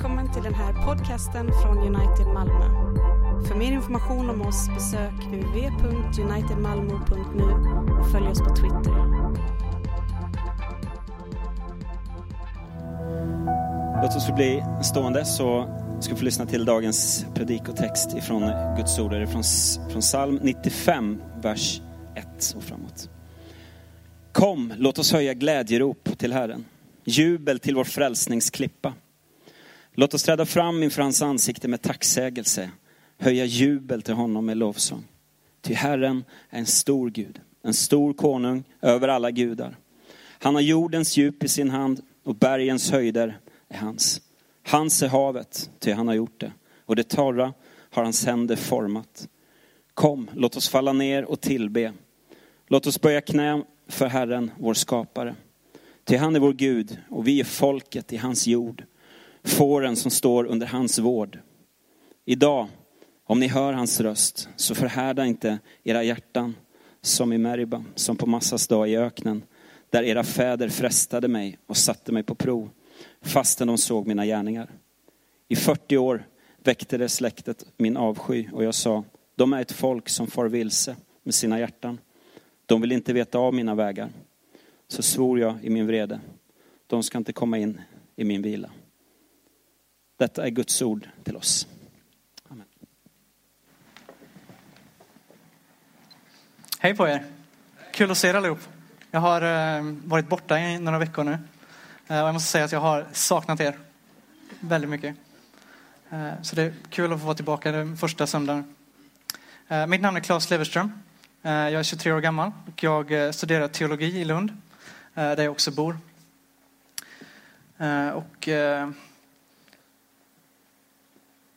Välkommen till den här podcasten från United Malmö. För mer information om oss besök www.unitedmalmo.nu och följ oss på Twitter. Låt oss bli stående så ska vi få lyssna till dagens predikotext ifrån Guds ord. Det är från, från psalm 95, vers 1 och framåt. Kom, låt oss höja glädjerop till Herren. Jubel till vår frälsningsklippa. Låt oss träda fram inför hans ansikte med tacksägelse. Höja jubel till honom med lovsång. Ty Herren är en stor Gud, en stor konung över alla gudar. Han har jordens djup i sin hand och bergens höjder är hans. Hans är havet, ty han har gjort det. Och det torra har hans händer format. Kom, låt oss falla ner och tillbe. Låt oss böja knä för Herren, vår skapare. Ty han är vår Gud och vi är folket i hans jord, fåren som står under hans vård. Idag, om ni hör hans röst, så förhärda inte era hjärtan som i Meriba, som på Massas dag i öknen, där era fäder frestade mig och satte mig på prov, fastän de såg mina gärningar. I 40 år väckte det släktet min avsky och jag sa, de är ett folk som far vilse med sina hjärtan. De vill inte veta av mina vägar. Så svor jag i min vrede, de ska inte komma in i min vila. Detta är Guds ord till oss. Amen. Hej på er! Kul att se er allihop. Jag har eh, varit borta i några veckor nu. Eh, och jag måste säga att jag har saknat er väldigt mycket. Eh, så det är kul att få vara tillbaka den första söndagen. Mitt namn är Claes Leverström. Jag är 23 år gammal och jag studerar teologi i Lund, där jag också bor. Och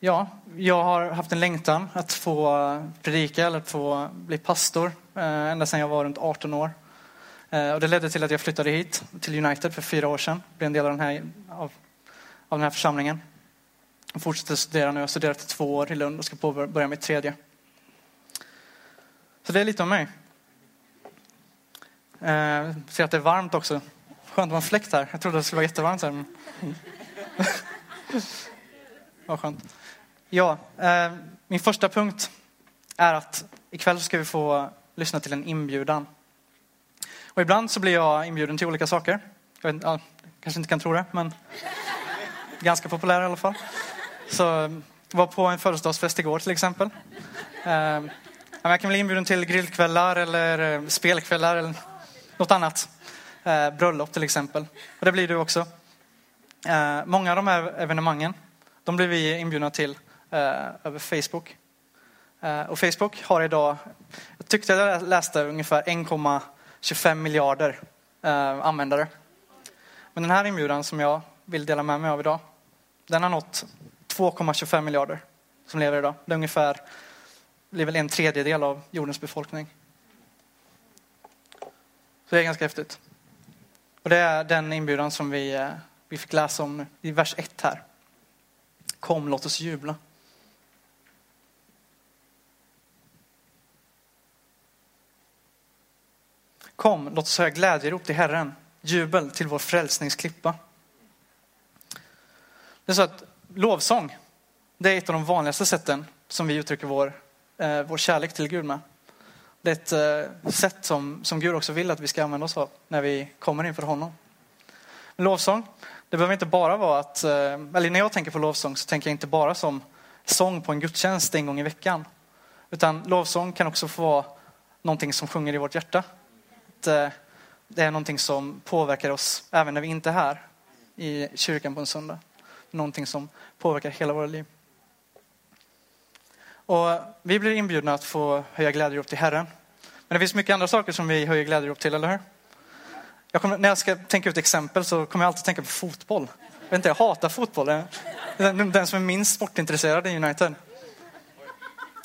Ja, jag har haft en längtan att få predika eller att få bli pastor eh, ända sedan jag var runt 18 år. Eh, och det ledde till att jag flyttade hit till United för fyra år sedan. Blev en del av den här, av, av den här församlingen. Jag fortsätter studera nu. Jag har studerat i två år i Lund och ska påbörja mitt tredje. Så det är lite om mig. Eh, ser att det är varmt också. Skönt att en fläkt här. Jag trodde det skulle vara jättevarmt här. Men... Vad skönt. Ja, eh, min första punkt är att ikväll ska vi få lyssna till en inbjudan. Och ibland så blir jag inbjuden till olika saker. Jag vet, ja, kanske inte kan tro det, men ganska populär i alla fall. Så var på en födelsedagsfest igår till exempel. Eh, jag kan bli inbjuden till grillkvällar eller eh, spelkvällar eller något annat. Eh, bröllop till exempel. Och det blir du också. Eh, många av de här evenemangen, de blir vi inbjudna till Eh, över Facebook. Eh, och Facebook har idag, jag tyckte jag läste ungefär 1,25 miljarder eh, användare. Men den här inbjudan som jag vill dela med mig av idag, den har nått 2,25 miljarder som lever idag. Det är ungefär blir väl en tredjedel av jordens befolkning. Så det är ganska häftigt. Och det är den inbjudan som vi, vi fick läsa om i vers 1 här. Kom, låt oss jubla. Kom, låt oss höra glädjerop till Herren, jubel till vår frälsningsklippa. Det är så att lovsång, det är ett av de vanligaste sätten som vi uttrycker vår eh, vår kärlek till Gud med. Det är ett eh, sätt som, som Gud också vill att vi ska använda oss av när vi kommer inför honom. Lovsång, det behöver inte bara vara att, eh, eller när jag tänker på lovsång så tänker jag inte bara som sång på en gudstjänst en gång i veckan. Utan lovsång kan också få vara någonting som sjunger i vårt hjärta. Att eh, det är någonting som påverkar oss även när vi inte är här i kyrkan på en söndag. Någonting som påverkar hela våra liv. Och vi blir inbjudna att få höja glädjerop till Herren. Men det finns mycket andra saker som vi höjer glädjerop till, eller hur? Jag kommer, när jag ska tänka ut exempel så kommer jag alltid tänka på fotboll. Jag, vet inte, jag hatar fotboll. Den, den som är minst sportintresserad i United.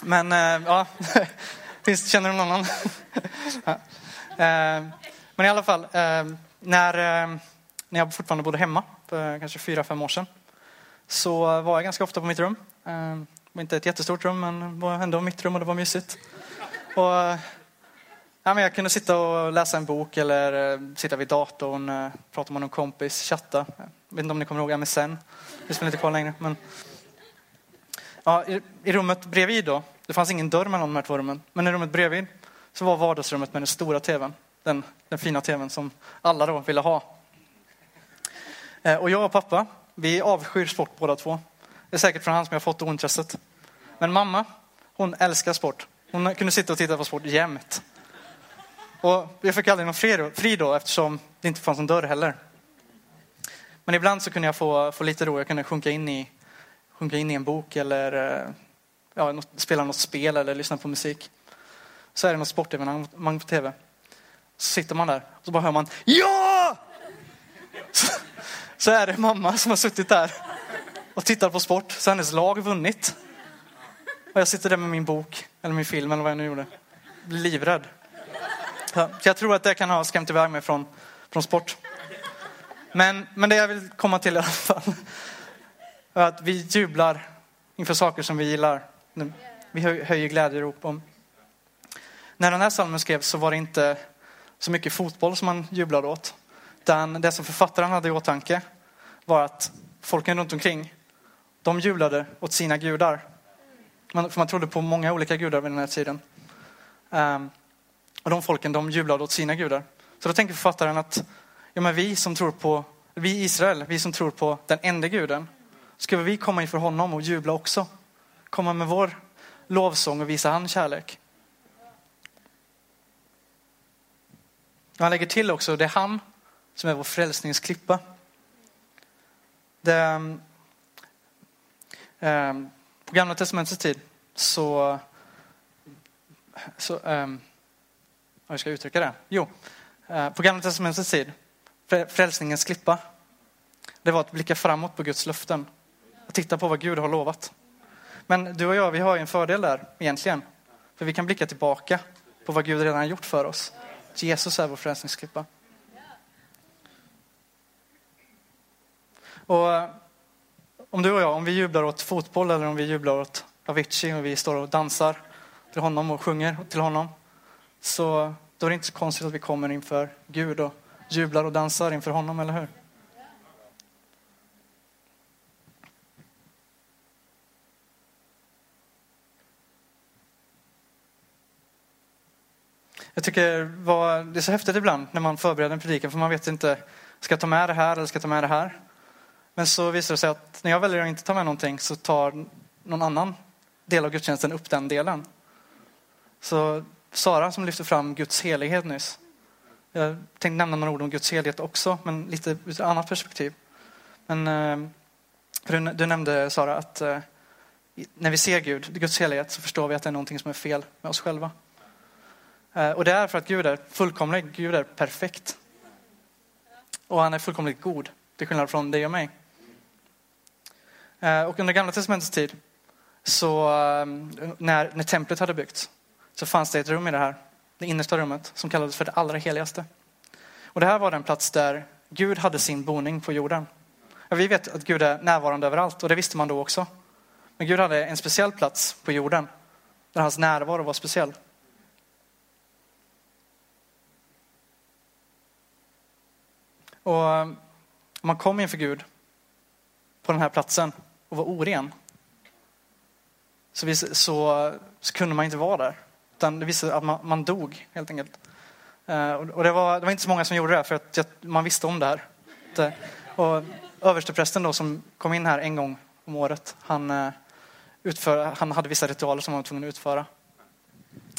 Men eh, ja, finns, känner du någon annan? Eh, men i alla fall, eh, när, eh, när jag fortfarande bodde hemma, för kanske fyra, fem år sedan, så var jag ganska ofta på mitt rum Det var inte ett jättestort rum, men det var ändå mitt rum och det var mysigt. Och, Ja, men jag kunde sitta och läsa en bok eller sitta vid datorn, prata med någon kompis, chatta. Jag vet inte om ni kommer ihåg MSN. Det spelar inte kvar längre. Men... Ja, i, I rummet bredvid då, det fanns ingen dörr mellan de här två rummen, men i rummet bredvid så var vardagsrummet med den stora tvn. Den, den fina tvn som alla då ville ha. Eh, och jag och pappa, vi avskyr sport båda två. Det är säkert från han som jag fått ointresset. Men mamma, hon älskar sport. Hon kunde sitta och titta på sport jämt. Och jag fick aldrig någon fri då eftersom det inte fanns en dörr heller. Men ibland så kunde jag få, få lite ro. Jag kunde sjunka in i, sjunka in i en bok eller eh, ja, spela något spel eller lyssna på musik. Så är det något sportevenemang på tv. Så sitter man där och så bara hör man Ja! Så, så är det mamma som har suttit där och tittat på sport. Så hennes lag vunnit. Och jag sitter där med min bok, eller min film eller vad jag nu gjorde. Blir livrädd. Så jag tror att det kan ha skrämt iväg mig från, från sport. Men, men det jag vill komma till i alla fall är att vi jublar inför saker som vi gillar. Vi höjer glädjerop om. När den här salmen skrevs så var det inte så mycket fotboll som man jublade åt. Utan det som författaren hade i åtanke var att folken runt omkring, de jublade åt sina gudar. Man, för man trodde på många olika gudar vid den här tiden. Um, och de folken de jublade åt sina gudar. Så då tänker författaren att ja, men vi som tror på, vi i Israel, vi som tror på den enda guden, ska vi komma inför honom och jubla också? Komma med vår lovsång och visa han kärlek. Och han lägger till också, det är han som är vår frälsningsklippa. Det, eh, på gamla testamentets tid så, så eh, hur ska jag uttrycka det? Jo, eh, på Gamla Testamentets tid, frälsningens klippa, det var att blicka framåt på Guds löften. Att titta på vad Gud har lovat. Men du och jag, vi har ju en fördel där egentligen. För vi kan blicka tillbaka på vad Gud redan har gjort för oss. Jesus är vår frälsningsklippa. Och eh, om du och jag, om vi jublar åt fotboll eller om vi jublar åt Avicii och vi står och dansar till honom och sjunger till honom så då är det inte så konstigt att vi kommer inför Gud och jublar och dansar inför honom, eller hur? Jag tycker det är så häftigt ibland när man förbereder en predikan för man vet inte, ska jag ta med det här eller ska jag ta med det här? Men så visar det sig att när jag väljer att inte ta med någonting så tar någon annan del av gudstjänsten upp den delen. Så Sara som lyfte fram Guds helighet nyss. Jag tänkte nämna några ord om Guds helighet också, men lite ur ett annat perspektiv. Men, eh, du, nämnde Sara att eh, när vi ser Gud, Guds helighet, så förstår vi att det är någonting som är fel med oss själva. Eh, och det är för att Gud är fullkomlig, Gud är perfekt. Och han är fullkomligt god, till skillnad från dig och mig. Eh, och under gamla testamentets tid, så eh, när, när templet hade byggts, så fanns det ett rum i det här, det innersta rummet, som kallades för det allra heligaste. Och det här var den plats där Gud hade sin boning på jorden. Och vi vet att Gud är närvarande överallt och det visste man då också. Men Gud hade en speciell plats på jorden där hans närvaro var speciell. Och om man kom inför Gud på den här platsen och var oren så, så, så kunde man inte vara där. Utan det visade att man, man dog helt enkelt. Eh, och det var, det var, inte så många som gjorde det för att man visste om det här. Och översteprästen då som kom in här en gång om året, han, eh, utför, han hade vissa ritualer som han var tvungen att utföra.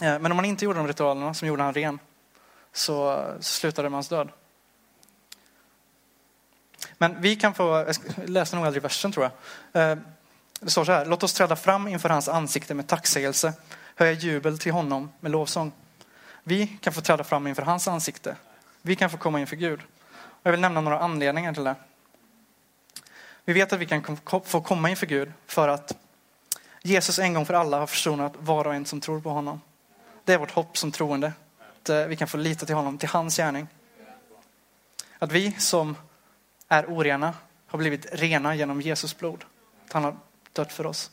Men om man inte gjorde de ritualerna som gjorde han ren så, så slutade det med hans död. Men vi kan få, jag läste nog aldrig versen tror jag. Eh, det står så här, låt oss träda fram inför hans ansikte med tacksägelse höja jubel till honom med lovsång. Vi kan få träda fram inför hans ansikte. Vi kan få komma inför Gud. Och jag vill nämna några anledningar till det. Vi vet att vi kan få komma inför Gud för att Jesus en gång för alla har försonat var och en som tror på honom. Det är vårt hopp som troende. Att eh, vi kan få lita till honom, till hans gärning. Att vi som är orena har blivit rena genom Jesus blod. Att han har dött för oss.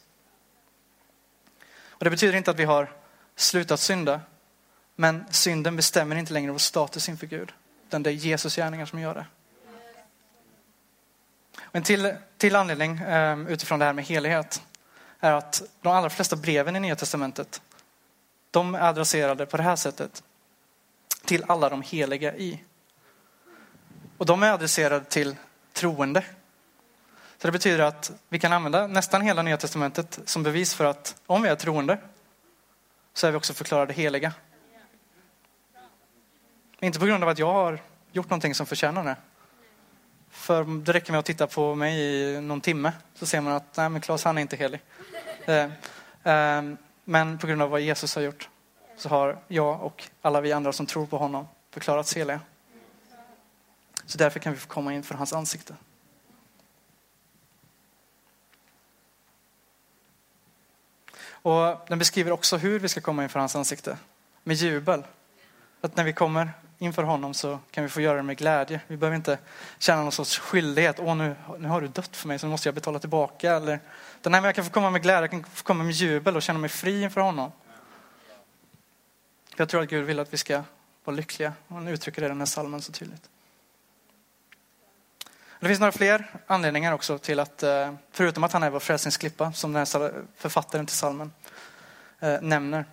Och det betyder inte att vi har slutat synda. Men synden bestämmer inte längre vår status inför Gud. Utan det är Jesus gärningar som gör det. En till, till anledning ehm, utifrån det här med helighet är att de allra flesta breven i Nya Testamentet, de är adresserade på det här sättet. Till alla de heliga i. Och de är adresserade till troende. Så det betyder att vi kan använda nästan hela Nya Testamentet som bevis för att om vi är troende så är vi också förklarade heliga. Inte på grund av att jag har gjort någonting som förtjänar det. För det räcker med att titta på mig i någon timme så ser man att nej men Claes han är inte helig. Eh, eh, men på grund av vad Jesus har gjort så har jag och alla vi andra som tror på honom förklarats heliga. Så därför kan vi få komma inför hans ansikte. Och den beskriver också hur vi ska komma inför hans ansikte. Med jubel. Att när vi kommer inför honom så kan vi få göra det med glädje. Vi behöver inte känna någon sorts skyldighet. Åh, nu, nu har du dött för mig så nu måste jag betala tillbaka. Eller, utan nej, jag kan få komma med glädje, jag kan få komma med jubel och känna mig fri inför honom. Jag tror att Gud vill att vi ska vara lyckliga. Han uttrycker det i den här salmen så tydligt. Det finns några fler anledningar också till att, eh, förutom att han är vår frälsningsklippa, som den här författaren till salmen eh, nämner.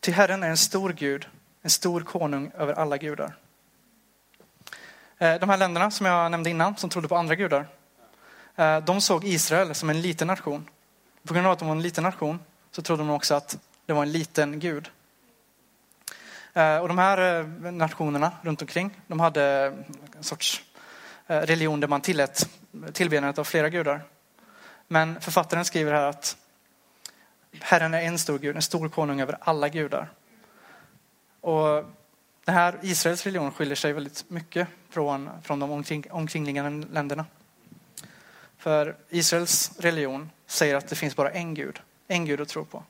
Till Herren är en stor Gud, en stor konung över alla gudar. Eh, de här länderna som jag nämnde innan, som trodde på andra gudar, de såg Israel som en liten nation. På grund av att de var en liten nation så trodde de också att det var en liten gud. Eh, och de här eh, nationerna runt omkring, de hade eh, en sorts religion där man tillät tillbedjandet av flera gudar. Men författaren skriver här att Herren är en stor gud, en stor konung över alla gudar. Och den här Israels religion skiljer sig väldigt mycket från, från de omkring, omkringliggande länderna. För Israels religion säger att det finns bara en gud, en gud att tro på.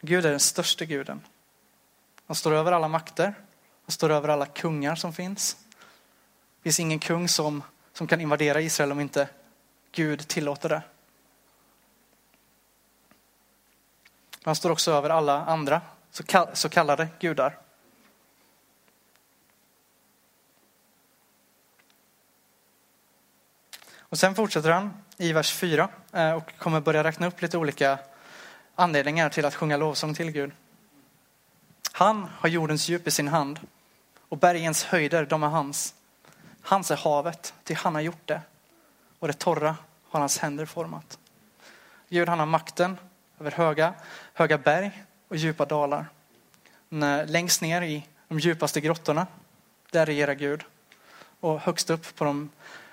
Gud är den största guden. Han står över alla makter. Han står över alla kungar som finns. Det finns ingen kung som, som kan invadera Israel om inte Gud tillåter det. Han står också över alla andra så kallade gudar. Och sen fortsätter han i vers 4 eh, och kommer börja räkna upp lite olika anledningar till att sjunga lovsång till Gud. Han har jordens djup i sin hand och bergens höjder, de är hans. Hans är havet, till han har gjort det. Och det torra har hans händer format. Gud han har makten över höga, höga berg och djupa dalar. Längst ner i de djupaste grottorna, där regerar Gud. Och högst upp på de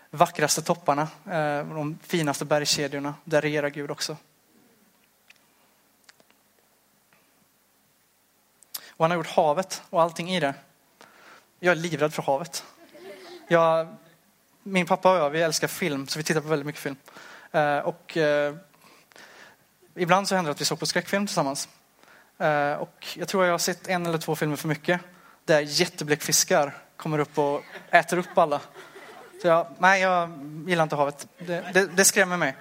vackraste topparna, eh, de finaste bergskedjorna, där regerar Gud också. Och han har gjort havet och allting i det. Jag är livrädd för havet. Jag, min pappa och jag, vi älskar film, så vi tittar på väldigt mycket film. Eh, och eh, ibland så händer det att vi såg på skräckfilm tillsammans. Eh, och jag tror jag har sett en eller två filmer för mycket där jättebläckfiskar kommer upp och äter upp alla. Så jag, nej, jag gillar inte havet. Det, det, det skrämmer mig.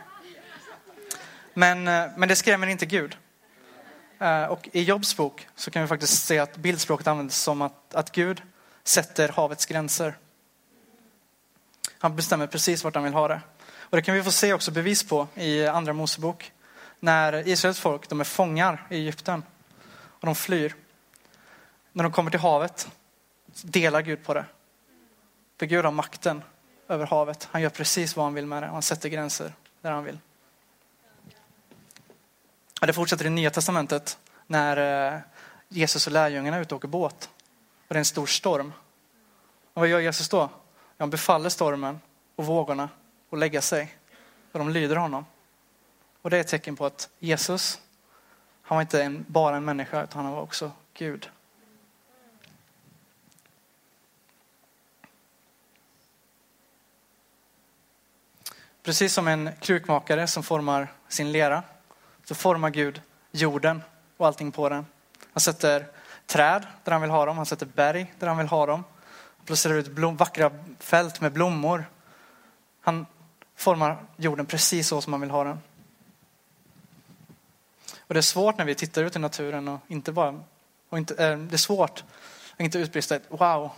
Men, eh, men det skrämmer inte Gud. Eh, och i Jobs bok så kan vi faktiskt se att bildspråket används som att, att Gud sätter havets gränser. Han bestämmer precis vart han vill ha det. Och det kan vi få se också bevis på i andra Mosebok. När Israels folk, de är fångar i Egypten och de flyr. När de kommer till havet delar Gud på det. För Gud har makten över havet. Han gör precis vad han vill med det. Han sätter gränser där han vill. Det fortsätter i Nya Testamentet när eh, Jesus och lärjungarna är ute och åker båt. Och det är en stor storm. Och vad gör Jesus då? Han befaller stormen och vågorna att lägga sig. Och de lyder honom. Och det är ett tecken på att Jesus, han var inte en, bara en människa utan han var också Gud. Precis som en krukmakare som formar sin lera så formar Gud jorden och allting på den. Han sätter träd där han vill ha dem, han sätter berg där han vill ha dem. Han placerar ut blom, vackra fält med blommor. Han formar jorden precis så som man vill ha den. Och det är svårt när vi tittar ut i naturen och inte bara, och inte, äh, det är svårt att inte utbrista ett wow.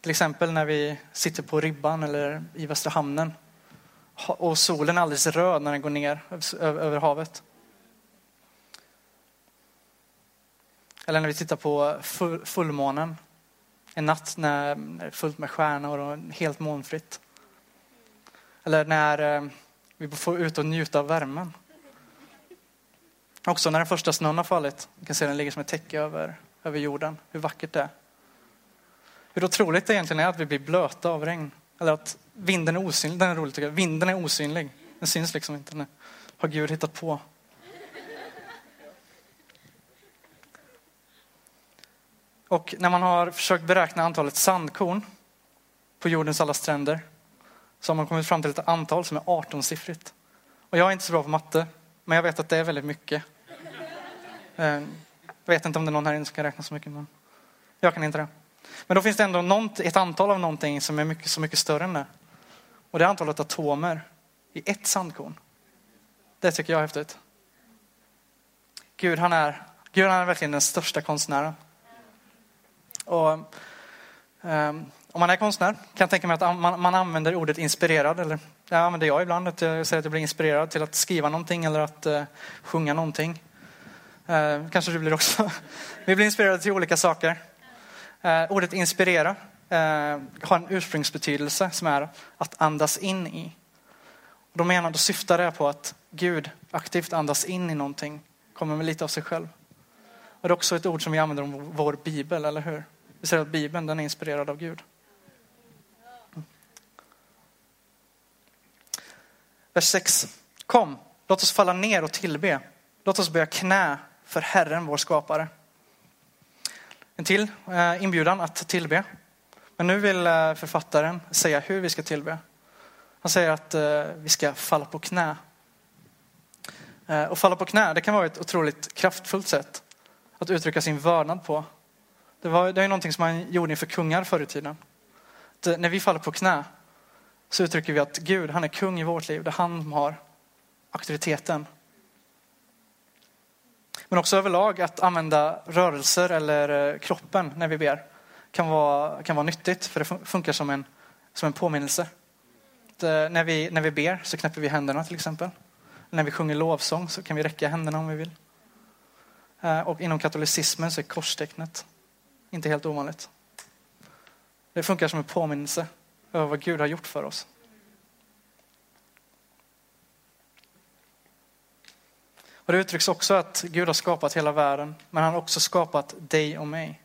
Till exempel när vi sitter på Ribban eller i Västra hamnen och solen är alldeles röd när den går ner över havet. Eller när vi tittar på fullmånen en natt när det är fullt med stjärnor och helt molnfritt. Eller när eh, vi får ut och njuta av värmen. Också när den första snön har fallit. Vi kan se den ligger som ett täcke över, över jorden. Hur vackert det är. Hur otroligt det egentligen är att vi blir blöta av regn. Eller att vinden är osynlig. Den är rolig tycker jag. Vinden är osynlig. Den syns liksom inte. Den har Gud hittat på. Och när man har försökt beräkna antalet sandkorn på jordens alla stränder så har man kommit fram till ett antal som är 18-siffrigt. Och jag är inte så bra på matte, men jag vet att det är väldigt mycket. Eh, jag vet inte om det är någon här inne som kan räkna så mycket, men jag kan inte det. Men då finns det ändå ett antal av någonting som är mycket, så mycket större än det. Och det är antalet atomer i ett sandkorn. Det tycker jag är häftigt. Gud, han är, Gud han är verkligen den största konstnären. Och, um, om man är konstnär kan jag tänka mig att man, man använder ordet inspirerad. Eller, det använder jag ibland. Att jag säger att jag blir inspirerad till att skriva någonting eller att uh, sjunga någonting. Uh, eh, kanske du blir också. Vi blir inspirerade till olika saker. Eh, ordet inspirera eh, har en ursprungsbetydelse som är att andas in i. Och då, menar, då syftar det på att Gud aktivt andas in i någonting, kommer med lite av sig själv. Och det är också ett ord som vi använder om vår bibel, eller hur? Vi säger att Bibeln den är inspirerad av Gud. Vers 6. Kom, låt oss falla ner och tillbe. Låt oss böja knä för Herren, vår skapare. En till eh, inbjudan att tillbe. Men nu vill eh, författaren säga hur vi ska tillbe. Han säger att eh, vi ska falla på knä. Och falla på knä, det kan vara ett otroligt kraftfullt sätt att uttrycka sin vördnad på. Det, var, det är någonting som man gjorde inför kungar förr i tiden. Att när vi faller på knä så uttrycker vi att Gud, han är kung i vårt liv. Det är han som har auktoriteten. Men också överlag att använda rörelser eller eh, kroppen när vi ber kan vara, kan vara nyttigt för det funkar som en, som en påminnelse. Att eh, när, vi, när vi ber så knäpper vi händerna till exempel. När vi sjunger lovsång så kan vi räcka händerna om vi vill. Eh, och inom katolicismen så är korstecknet inte helt ovanligt. Det funkar som en påminnelse över vad Gud har gjort för oss. Och det uttrycks också att Gud har skapat hela världen, men han har också skapat dig och mig.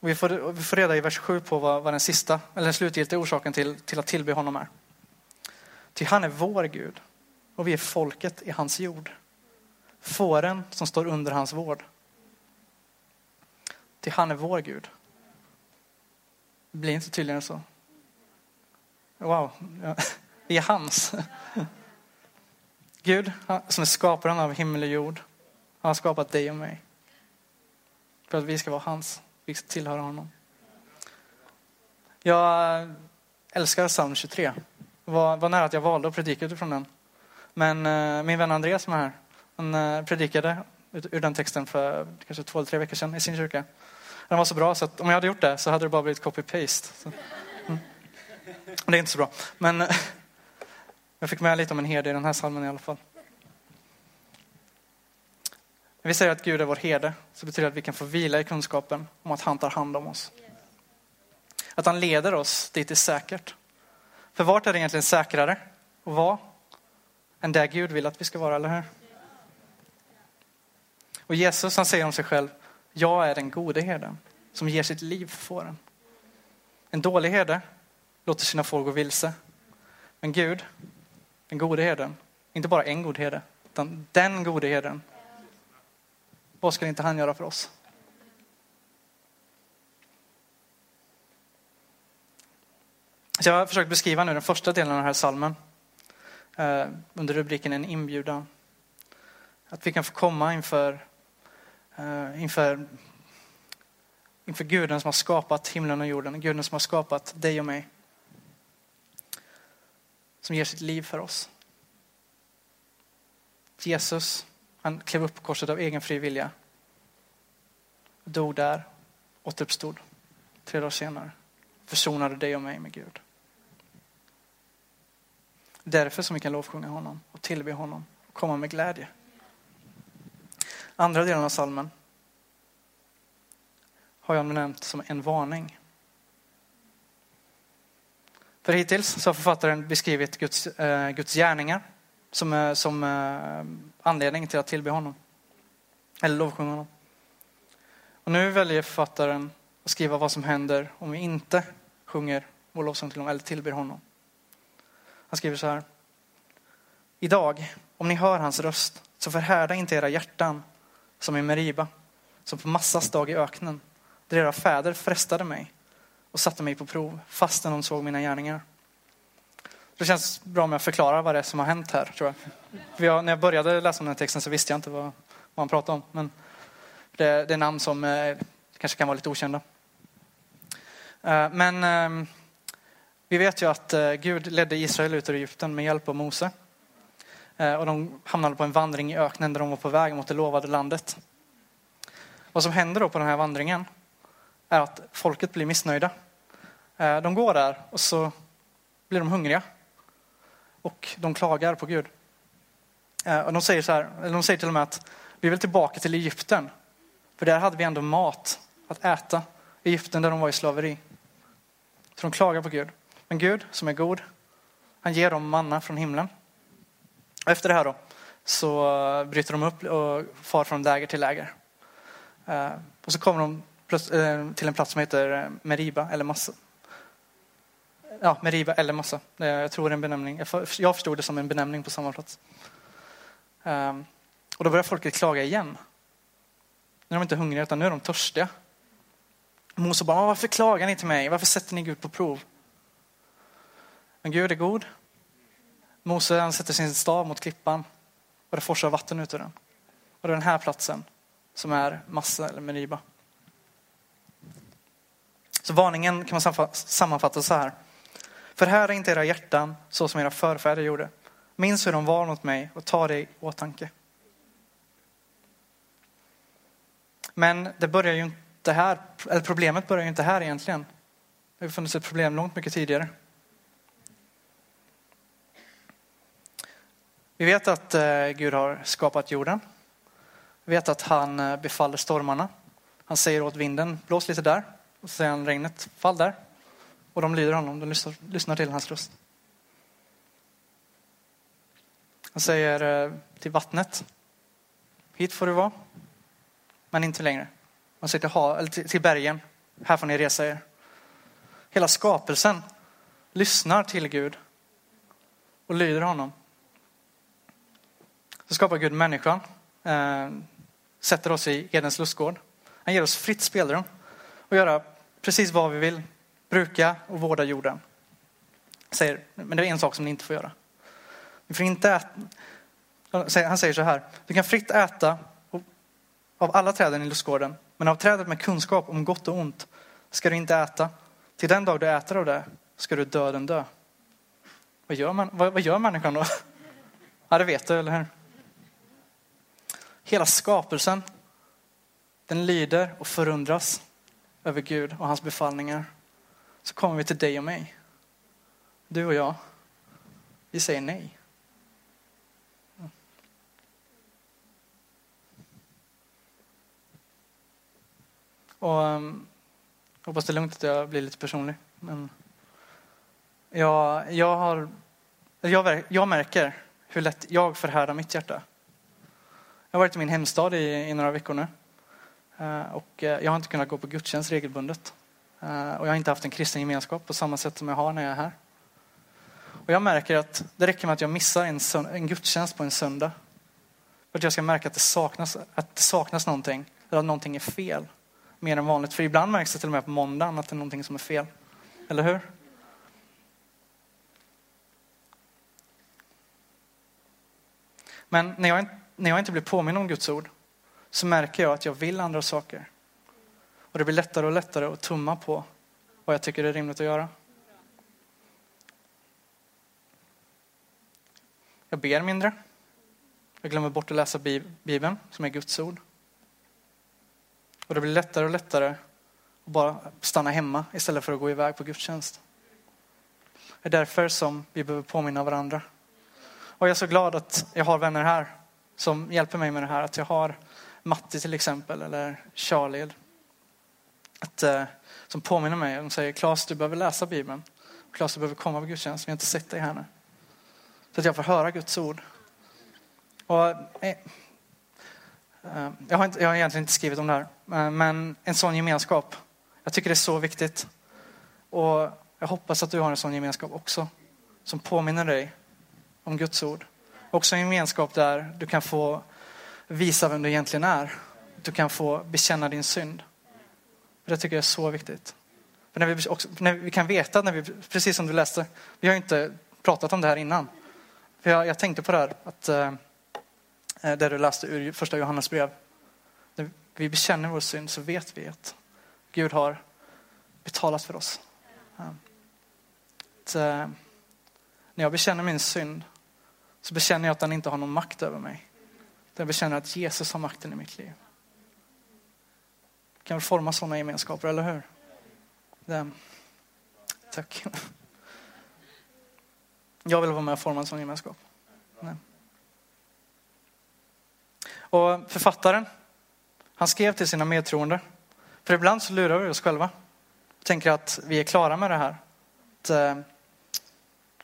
Och vi, får, vi får reda i vers 7 på vad, vad, den sista, eller den slutgiltiga orsaken till, till att tillbe honom är. Ty han är vår Gud och vi är folket i hans jord fåren som står under hans vård. Ty han är vår Gud. Det blir inte tydligare än så. Wow, vi är hans. Gud som är skaparen av himmel och jord. Han har skapat dig och mig. För att vi ska vara hans. Vi ska tillhöra honom. Jag älskar psalm 23. Det var, var nära att jag valde att predika utifrån den. Men eh, min vän Andreas som är här, han eh, predikade ur den texten för kanske två eller tre veckor sedan i sin kyrka. Den var så bra så att om jag hade gjort det så hade det bara blivit copy-paste. Mm. Det är inte så bra. Men eh, jag fick med lite om en herde i den här salmen i alla fall. När vi säger att Gud är vår herde så betyder det att vi kan få vila i kunskapen om att han tar hand om oss. Att han leder oss dit är säkert. För vart är det egentligen säkrare att vara än där Gud vill att vi ska vara, eller hur? Och Jesus han säger om sig själv, jag är den gode herden som ger sitt liv för fåren. En dålig herde låter sina får gå vilse. Men Gud, den gode herden, inte bara en god herde, utan den gode herden. Vad ska inte han göra för oss? Så jag har försökt beskriva nu den första delen av den här salmen eh, under rubriken En inbjudan. Att vi kan få komma inför eh, inför inför Guden som har skapat himlen och jorden, Guden som har skapat dig och mig. Som ger sitt liv för oss. Jesus, han klev upp på korset av egen fri vilja. Dog där, återuppstod tre dagar senare. Försonade dig och mig med Gud. Därför som vi kan lovsjunga honom och tillbe honom och komma med glädje. Andra delen av salmen har jag nämnt som en varning. För hittills så har författaren beskrivit Guds, eh, Guds gärningar som, eh, som eh, anledning till att tillbe honom. Eller lovsjunga honom. Och nu väljer författaren att skriva vad som händer om vi inte sjunger vår lovsång till honom eller tillber honom. Han skriver så här. Idag, om ni hör hans röst, så förhärda inte era hjärtan som i Meriba, som på Massas dag i öknen, där era fäder frestade mig och satte mig på prov fastän de såg mina gärningar. Det känns bra om jag förklarar vad det är som har hänt här, tror jag. jag när jag började läsa om den här texten så visste jag inte vad, vad pratade om. Men det, det är namn som eh, kanske kan vara lite okända. Eh, men eh, vi vet ju att eh, Gud ledde Israel ut ur Egypten med hjälp av Mose. Eh, och de hamnade på en vandring i öknen där de var på väg mot det lovade landet. Vad som händer då på den här vandringen är att folket blir missnöjda. Eh, de går där och så blir de hungriga. Och de klagar på Gud. Eh, och de säger, så här, eller de säger till och med att vi vill tillbaka till Egypten. För där hade vi ändå mat att äta. Egypten där de var i slaveri. Så de klagar på Gud. Men Gud som är god, han ger dem manna från himlen. Efter det här då så eh, bryter de upp och far från läger till läger. Och så kommer de till en plats som heter Meriba eller Massa. Ja, Meriba eller Massa. Eh, jag tror det är en benämning. Jag förstod det som en benämning på samma plats. Ehm, och då börjar folket klaga igen. Nu är de inte hungriga utan nu är de törstiga. Mose bara, ah, varför klagar ni till mig? Varför sätter ni Gud på prov? Men Gud är god. Mose han sätter sin stav mot klippan och det forsar vatten ut ur den. Och det är den här platsen som är Massa eller Meriba. Så varningen kan man sammanfatta så här. Förhärda inte era hjärtan så som era förfäder gjorde. Minns hur de var mot mig och ta det i åtanke. Men det börjar ju inte här, eller problemet börjar ju inte här egentligen. Det har funnits ett problem långt mycket tidigare. Vi vet att eh, Gud har skapat jorden. Vi vet att han eh, befaller stormarna. Han säger åt vinden, blås lite där. Och så säger han regnet, fall där. Och de lyder honom, de lyssnar, lyssnar till hans röst. Han säger eh, till vattnet, hit får du vara, men inte längre. Han säger till, ha, eller till, till bergen, här får ni resa er. Hela skapelsen lyssnar till Gud och lyder honom. Så skapar Gud människan, eh, sätter oss i Edens lustgård. Han ger oss fritt spelrum och göra precis vad vi vill. Bruka och vårda jorden. Säger, men det är en sak som ni inte får göra. Ni får inte äta. Han säger så här, du kan fritt äta av alla träden i lustgården, men av trädet med kunskap om gott och ont ska du inte äta. Till den dag du äter av det ska du döden dö. Vad gör, man, vad, vad gör människan då? Ja, det vet du, eller hur? Hela skapelsen, den lyder och förundras över Gud och hans befallningar. Så kommer vi till dig och mig. Du och jag, vi säger nej. Och um, hoppas det är lugnt att jag blir lite personlig. Men jag, jag, har, jag, jag märker hur lätt jag förhärdar mitt hjärta. Jag har varit i min hemstad i, i några veckor nu. Uh, och eh, jag har inte kunnat gå på gudstjänst regelbundet. Eh, och jag har inte haft en kristen gemenskap på samma sätt som jag har när jag är här. Och jag märker att det räcker med att jag missar en, en gudstjänst på en söndag. För att jag ska märka att det saknas, att det saknas någonting. Eller att någonting är fel. Mer än vanligt. För ibland märks det till och med på måndagen att det är någonting som är fel. Eller hur? Men när jag, när jag inte blir påminn om Guds ord så märker jag att jag vill andra saker. Och det blir lättare och lättare att tumma på vad jag tycker är rimligt att göra. Jag ber mindre. Jag glömmer bort att läsa Bibeln, som är Guds ord. Och det blir lättare och lättare att bara stanna hemma istället för att gå iväg på gudstjänst. Det är därför som vi behöver påminna varandra. Och jag är så glad att jag har vänner här som hjälper mig med det här. Att jag har Matti till exempel, eller Charlie. Att, eh, som påminner mig. De säger, Claes du behöver läsa Bibeln. Claes du behöver komma på gudstjänst, vi har inte sett dig här nu. Så att jag får höra Guds ord. Och, eh, eh, jag, har inte, jag har egentligen inte skrivit om det här, men en sån gemenskap. Jag tycker det är så viktigt. Och jag hoppas att du har en sån gemenskap också. Som påminner dig om Guds ord. Också en gemenskap där du kan få visa vem du egentligen är. Du kan få bekänna din synd. Det tycker jag är så viktigt. För när vi, också, när vi kan veta, när vi, precis som du läste, vi har inte pratat om det här innan. För jag, jag tänkte på det här, att, eh, eh där du läste ur första Johannes brev. När vi bekänner vår synd så vet vi att Gud har betalat för oss. Att, eh, när jag bekänner min synd så bekänner jag att han inte har någon makt över mig. Jag bekänner att Jesus har makten i mitt liv. Vi kan väl forma sådana gemenskaper, eller hur? Det. Tack. Jag vill vara med och forma en sån gemenskap. Nej. Och författaren, han skrev till sina medtroende. För ibland så lurar vi oss själva. Tänker att vi är klara med det här. Att, eh,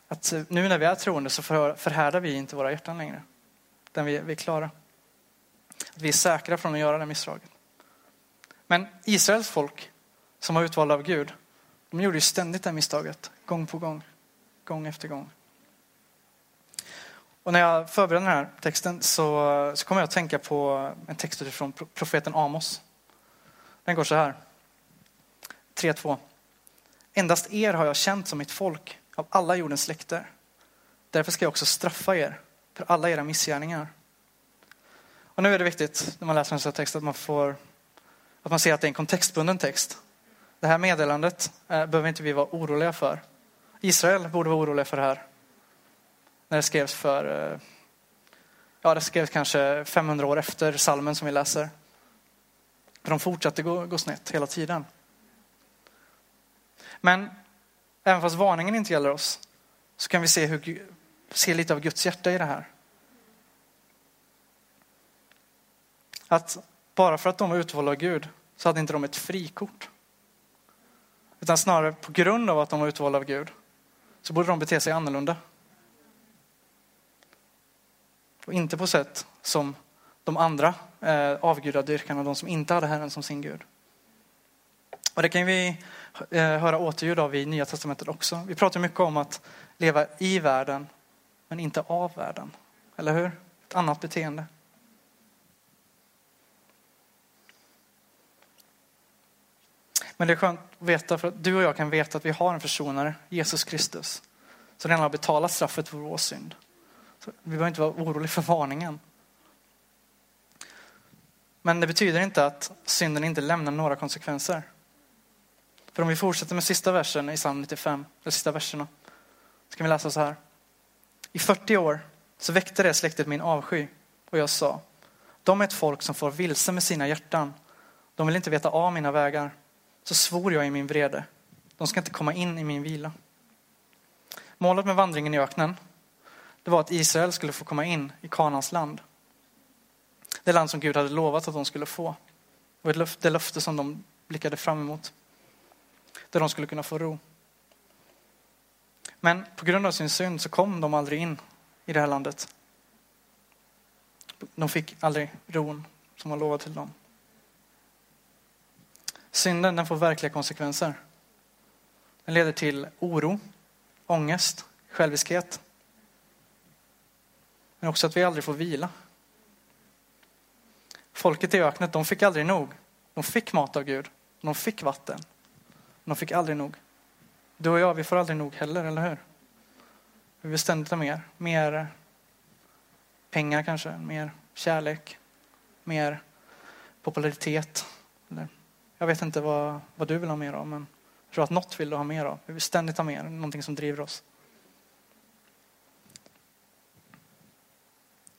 att nu när vi är troende så förhärdar vi inte våra hjärtan längre. Utan vi, vi är klara. Att vi är säkra från att göra det misstaget. Men Israels folk som var utvalda av Gud, de gjorde ju ständigt det misstaget. Gång på gång. Gång efter gång. Och när jag förberedde den här texten så, så kom jag att tänka på en text från profeten Amos. Den går så här. 3.2. Endast er har jag känt som mitt folk av alla jordens släkter. Därför ska jag också straffa er för alla era missgärningar. Och nu är det viktigt när man läser en sån här text att man, får, att man ser att det är en kontextbunden text. Det här meddelandet eh, behöver inte vi vara oroliga för. Israel borde vara oroliga för det här. När det skrevs för, eh, ja det skrevs kanske 500 år efter salmen som vi läser. För de fortsatte gå, gå snett hela tiden. Men även fast varningen inte gäller oss så kan vi se, hur, se lite av Guds hjärta i det här. Att bara för att de var utvalda av Gud så hade inte de ett frikort. Utan snarare på grund av att de var utvalda av Gud så borde de bete sig annorlunda. Och inte på sätt som de andra eh, avgudadyrkarna, de som inte hade Herren som sin Gud. Och det kan vi eh, höra återljud av i Nya Testamentet också. Vi pratar mycket om att leva i världen, men inte av världen. Eller hur? Ett annat beteende. Men det är skönt att veta, för att du och jag kan veta att vi har en försonare, Jesus Kristus, som redan har betalat straffet för vår synd. Så vi behöver inte vara oroliga för varningen. Men det betyder inte att synden inte lämnar några konsekvenser. För om vi fortsätter med sista versen i psalm 95, de sista verserna, så kan vi läsa så här. I 40 år så väckte det släktet min avsky och jag sa, de är ett folk som får vilse med sina hjärtan. De vill inte veta av mina vägar. Så svor jag i min vrede, de ska inte komma in i min vila. Målet med vandringen i öknen, det var att Israel skulle få komma in i Kanans land. Det land som Gud hade lovat att de skulle få. Och det löfte som de blickade fram emot. Där de skulle kunna få ro. Men på grund av sin synd så kom de aldrig in i det här landet. De fick aldrig ron som var lovad till dem. Synden den får verkliga konsekvenser. Den leder till oro, ångest, själviskhet. Men också att vi aldrig får vila. Folket i öknet, de fick aldrig nog. De fick mat av Gud. De fick vatten. De fick aldrig nog. Du och jag, vi får aldrig nog heller, eller hur? Vi vill ständigt ha mer. Mer pengar kanske, mer kärlek, mer popularitet. Eller jag vet inte vad, vad du vill ha mer av, men jag tror att något vill du ha mer av. Vi vill ständigt ha mer, någonting som driver oss.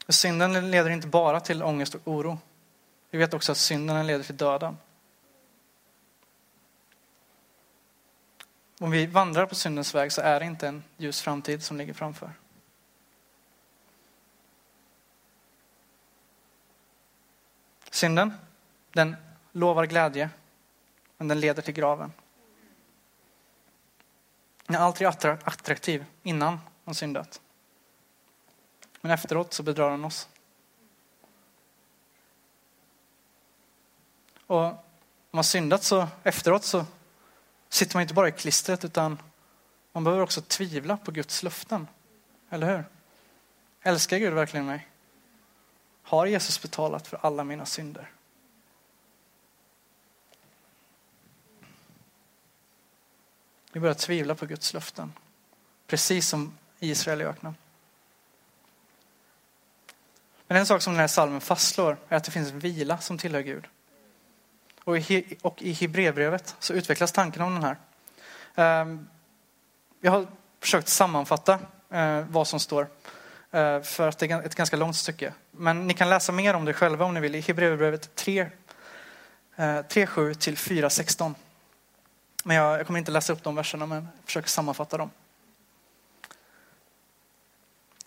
Synden leder inte bara till ångest och oro. Vi vet också att synden leder till döden. Om vi vandrar på syndens väg så är det inte en ljus framtid som ligger framför. Synden, den lovar glädje, men den leder till graven. Den är alltid attraktiv innan man syndat. Men efteråt så bedrar den oss. Och om man syndat så efteråt så sitter man inte bara i klistret utan man behöver också tvivla på Guds löften. Eller hur? Älskar Gud verkligen mig? Har Jesus betalat för alla mina synder? Vi börjar tvivla på Guds löften. Precis som Israel i öknen. Men en sak som den här salmen fastslår är att det finns en vila som tillhör Gud. Och i, och i Hebreerbrevet så utvecklas tanken om den här. Ehm, Jag har försökt sammanfatta eh, vad som står eh, för att det är ett ganska långt stycke. Men ni kan läsa mer om det själva om ni vill i Hebreerbrevet 3, 3, 7 till 4, 16. Men jag, jag kommer inte läsa upp de verserna men jag försöker sammanfatta dem.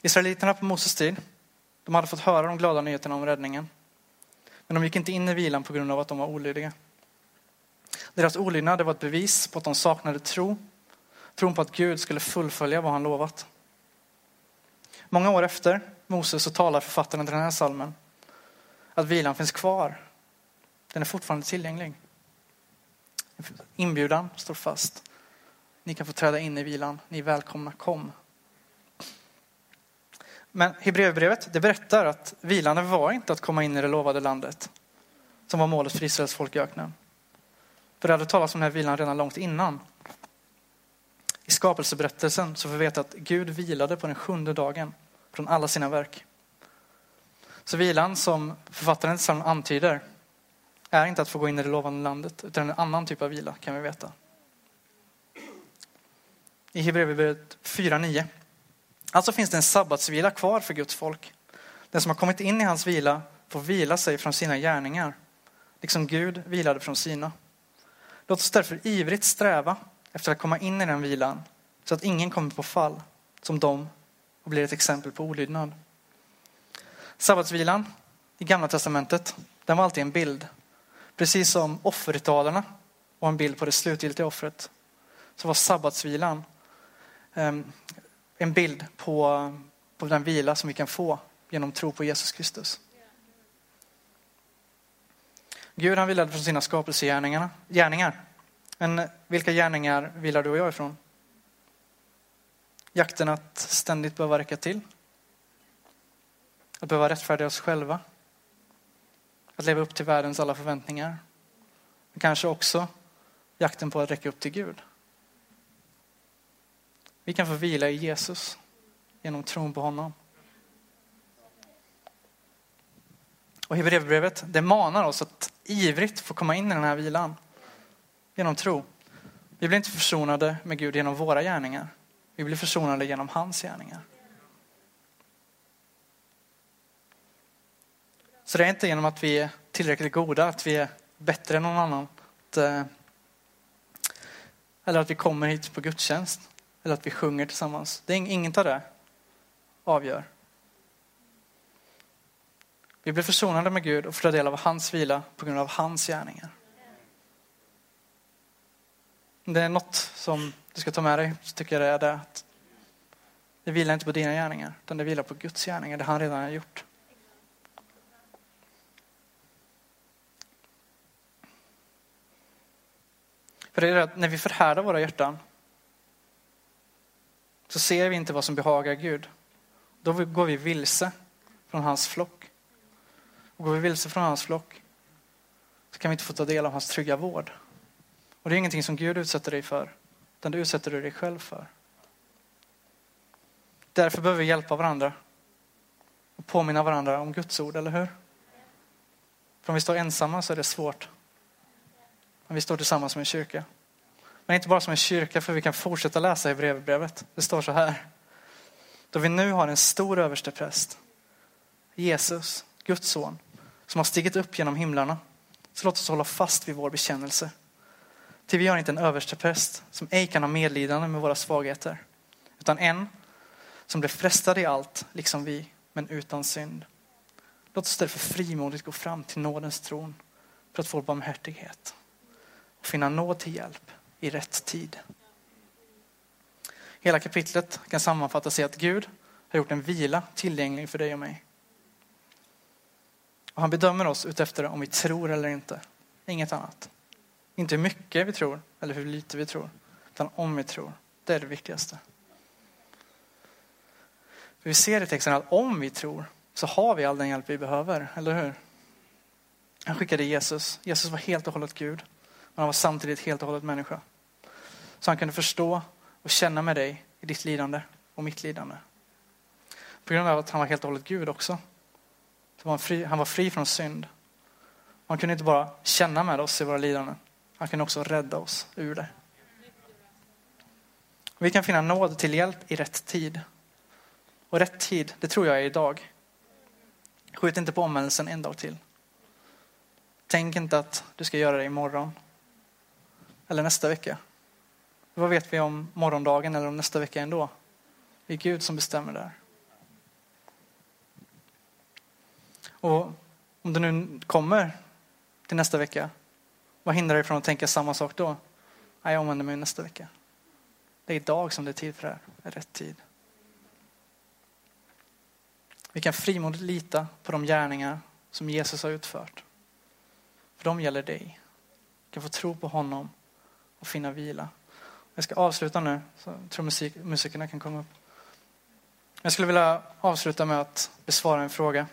Israeliterna på Moses tid, de hade fått höra de glada nyheterna om räddningen. Men de gick inte in i vilan på grund av att de var olydiga. Deras olydnad var ett bevis på att de saknade tro. Tron på att Gud skulle fullfölja vad han lovat. Många år efter Moses så talar författaren till den här salmen att vilan finns kvar. Den är fortfarande tillgänglig. Inbjudan står fast. Ni kan få träda in i vilan. Ni är välkomna, kom. Men Hebreerbrevet det berättar att vilan var inte att komma in i det lovade landet som var målet för Israels folk i öknen. För det hade talats om den här vilan redan långt innan. I skapelseberättelsen så får vi veta att Gud vilade på den sjunde dagen från alla sina verk. Så vilan som författaren antyder är inte att få gå in i det lovande landet utan en annan typ av vila kan vi veta. I Hebreerbrevet 4.9 Alltså finns det en sabbatsvila kvar för Guds folk. Den som har kommit in i hans vila får vila sig från sina gärningar, liksom Gud vilade från sina. Låt oss därför ivrigt sträva efter att komma in i den vilan, så att ingen kommer på fall som dem och blir ett exempel på olydnad. Sabbatsvilan i Gamla Testamentet, den var alltid en bild. Precis som offerritualerna var en bild på det slutgiltiga offret, så var sabbatsvilan ehm, en bild på, på den vila som vi kan få genom tro på Jesus Kristus. Gud han vilade från sina skapelsegärningar. Men vilka gärningar vilar du och jag ifrån? Jakten att ständigt behöva räcka till? Att behöva rättfärdiga oss själva? Att leva upp till världens alla förväntningar? Men kanske också jakten på att räcka upp till Gud? Vi kan få vila i Jesus genom tron på honom. Och Hebreerbrevet, det manar oss att ivrigt få komma in i den här vilan genom tro. Vi blir inte försonade med Gud genom våra gärningar. Vi blir försonade genom hans gärningar. Så det är inte genom att vi är tillräckligt goda, att vi är bättre än någon annan. Att, eh, eller att vi kommer hit på gudstjänst. Eller att vi sjunger tillsammans. Det är inget av det avgör. Vi blir försonade med Gud och får ta del av hans vila på grund av hans gärningar. Det är något som du ska ta med dig, så tycker jag det är det att det vilar inte på dina gärningar, utan det vilar på Guds gärningar, det han redan har gjort. För det är det att när vi förhärdar våra hjärtan så ser vi inte vad som behagar Gud. Då går vi vilse från hans flock. Och går vi vilse från hans flock så kan vi inte få ta del av hans trygga vård. Och det är ingenting som Gud utsätter dig för, utan det utsätter du dig själv för. Därför behöver vi hjälpa varandra och påminna varandra om Guds ord, eller hur? För om vi står ensamma så är det svårt när vi står tillsammans som en kyrka. Men inte bara som en kyrka för vi kan fortsätta läsa i brevbrevet. Det står så här. Då vi nu har en stor överstepräst, Jesus, Guds son, som har stigit upp genom himlarna. Så låt oss hålla fast vid vår bekännelse. Till vi har inte en överstepräst som ej kan ha medlidande med våra svagheter, utan en som blev frestad i allt, liksom vi, men utan synd. Låt oss därför frimodigt gå fram till nådens tron för att få barmhärtighet finna nåd till hjälp i rätt tid. Hela kapitlet kan sammanfattas i att Gud har gjort en vila tillgänglig för dig och mig. Och han bedömer oss utefter om vi tror eller inte. Inget annat. Inte hur mycket vi tror eller hur lite vi tror. Utan om vi tror. Det är det viktigaste. För vi ser i texten att om vi tror så har vi all den hjälp vi behöver, eller hur? Han skickade Jesus. Jesus var helt och hållet Gud. Men han var samtidigt helt och hållet människa. Så han kunde förstå och känna med dig i ditt lidande och mitt lidande. På grund av att han var helt och hållet Gud också. Så var han, fri, han var fri från synd. Han kunde inte bara känna med oss i våra lidanden. Han kunde också rädda oss ur det. Vi kan finna nåd till hjälp i rätt tid. Och rätt tid, det tror jag är idag. Skjut inte på omvändelsen en dag till. Tänk inte att du ska göra det imorgon. Eller nästa vecka. Vad vet vi om morgondagen eller om nästa vecka ändå? Det är Gud som bestämmer där. Och om du nu kommer till nästa vecka, vad hindrar dig från att tänka samma sak då? Nej, jag omvänder mig nästa vecka. Det är idag som det är tid för det här, det är rätt tid. Vi kan frimodigt lita på de gärningar som Jesus har utfört. För de gäller dig. Du kan få tro på honom och finna vila. Jag ska avsluta nu, så jag tror musik, musikerna kan komma upp. Jag skulle vilja avsluta med att besvara en fråga.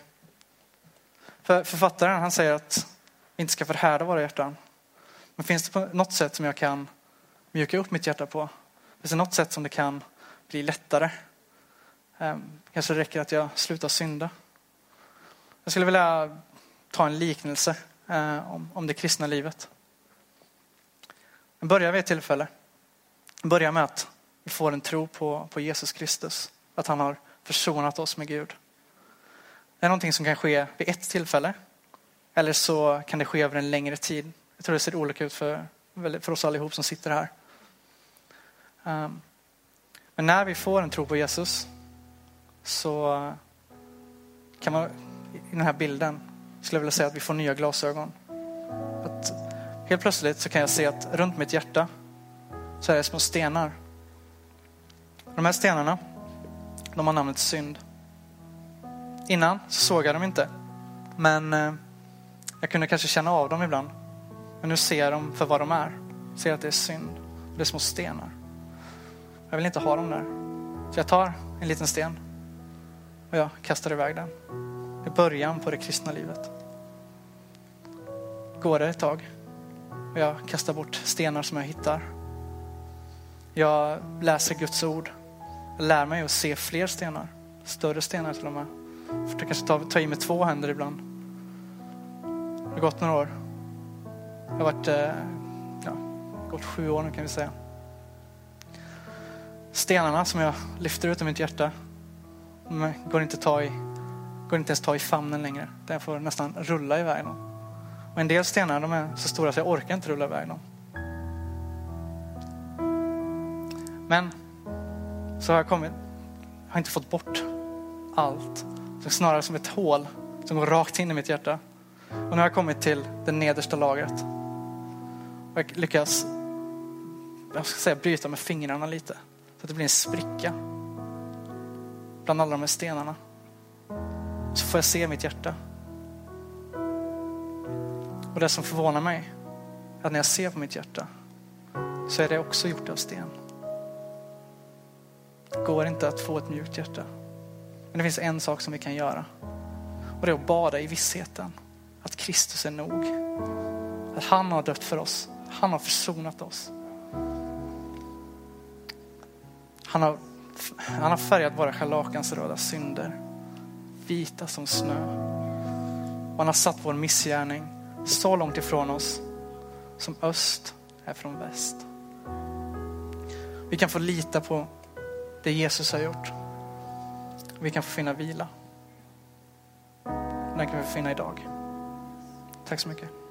För författaren han säger att vi inte ska förhärda våra hjärtan. Men finns det på något sätt som jag kan mjuka upp mitt hjärta på? Finns det något sätt som det kan bli lättare? Ehm, kanske det räcker att jag slutar synda. Jag skulle vilja ta en liknelse eh, om det kristna livet. Den börjar vid ett tillfälle. Den börjar med att vi får en tro på, på Jesus Kristus. Att han har försonat oss med Gud. Det är någonting som kan ske vid ett tillfälle. Eller så kan det ske över en längre tid. Jag tror det ser olika ut för, för oss allihop som sitter här. Um, men när vi får en tro på Jesus så kan man i den här bilden skulle jag vilja säga att vi får nya glasögon. Att helt plötsligt så kan jag se att runt mitt hjärta så är det små stenar. De här stenarna, de har namnet synd. Innan så såg jag dem inte. Men eh, jag kunde kanske känna av dem ibland. Men nu ser jag dem för vad de är. Jag ser att det är synd. Det är små stenar. Jag vill inte ha dem där. Så jag tar en liten sten och jag kastar iväg den. Det är början på det kristna livet. Går det ett tag och jag kastar bort stenar som jag hittar. Jag läser Guds ord. Jag lär mig att se fler stenar. Större stenar till och med. Jag kanske ta, ta i med två händer ibland. Det har gått några år. Jag har varit, eh, ja, gått sju år nu kan vi säga. Stenarna som jag lyfter ut ur mitt hjärta de går inte, ta i, går inte ens ta i famnen längre. Den får nästan rulla iväg Någon. Och en del stenar de är så stora så jag orkar inte rulla iväg dem. Men så har jag kommit, Jag har inte fått bort allt. Så snarare som ett hål som går rakt in i mitt hjärta. Och nu har jag kommit till det nedersta lagret. Och jag lyckas jag ska säga, bryta med fingrarna lite. Så att det blir en spricka bland alla de här stenarna. Så får jag se mitt hjärta. Och det som förvånar mig är att när jag ser på mitt hjärta så är det också gjort av sten. Det går inte att få ett mjukt hjärta. Men det finns en sak som vi kan göra. Och det är att bada i vissheten att Kristus är nog. Att han har dött för oss. Han har försonat oss. Han har han har färgat våra scharlakansröda synder vita som snö. Och han har satt vår missgärning så långt ifrån oss som öst är från väst. Vi kan få lita på det Jesus har gjort. Vi kan få finna vila. Den kan vi finna idag. Tack så mycket.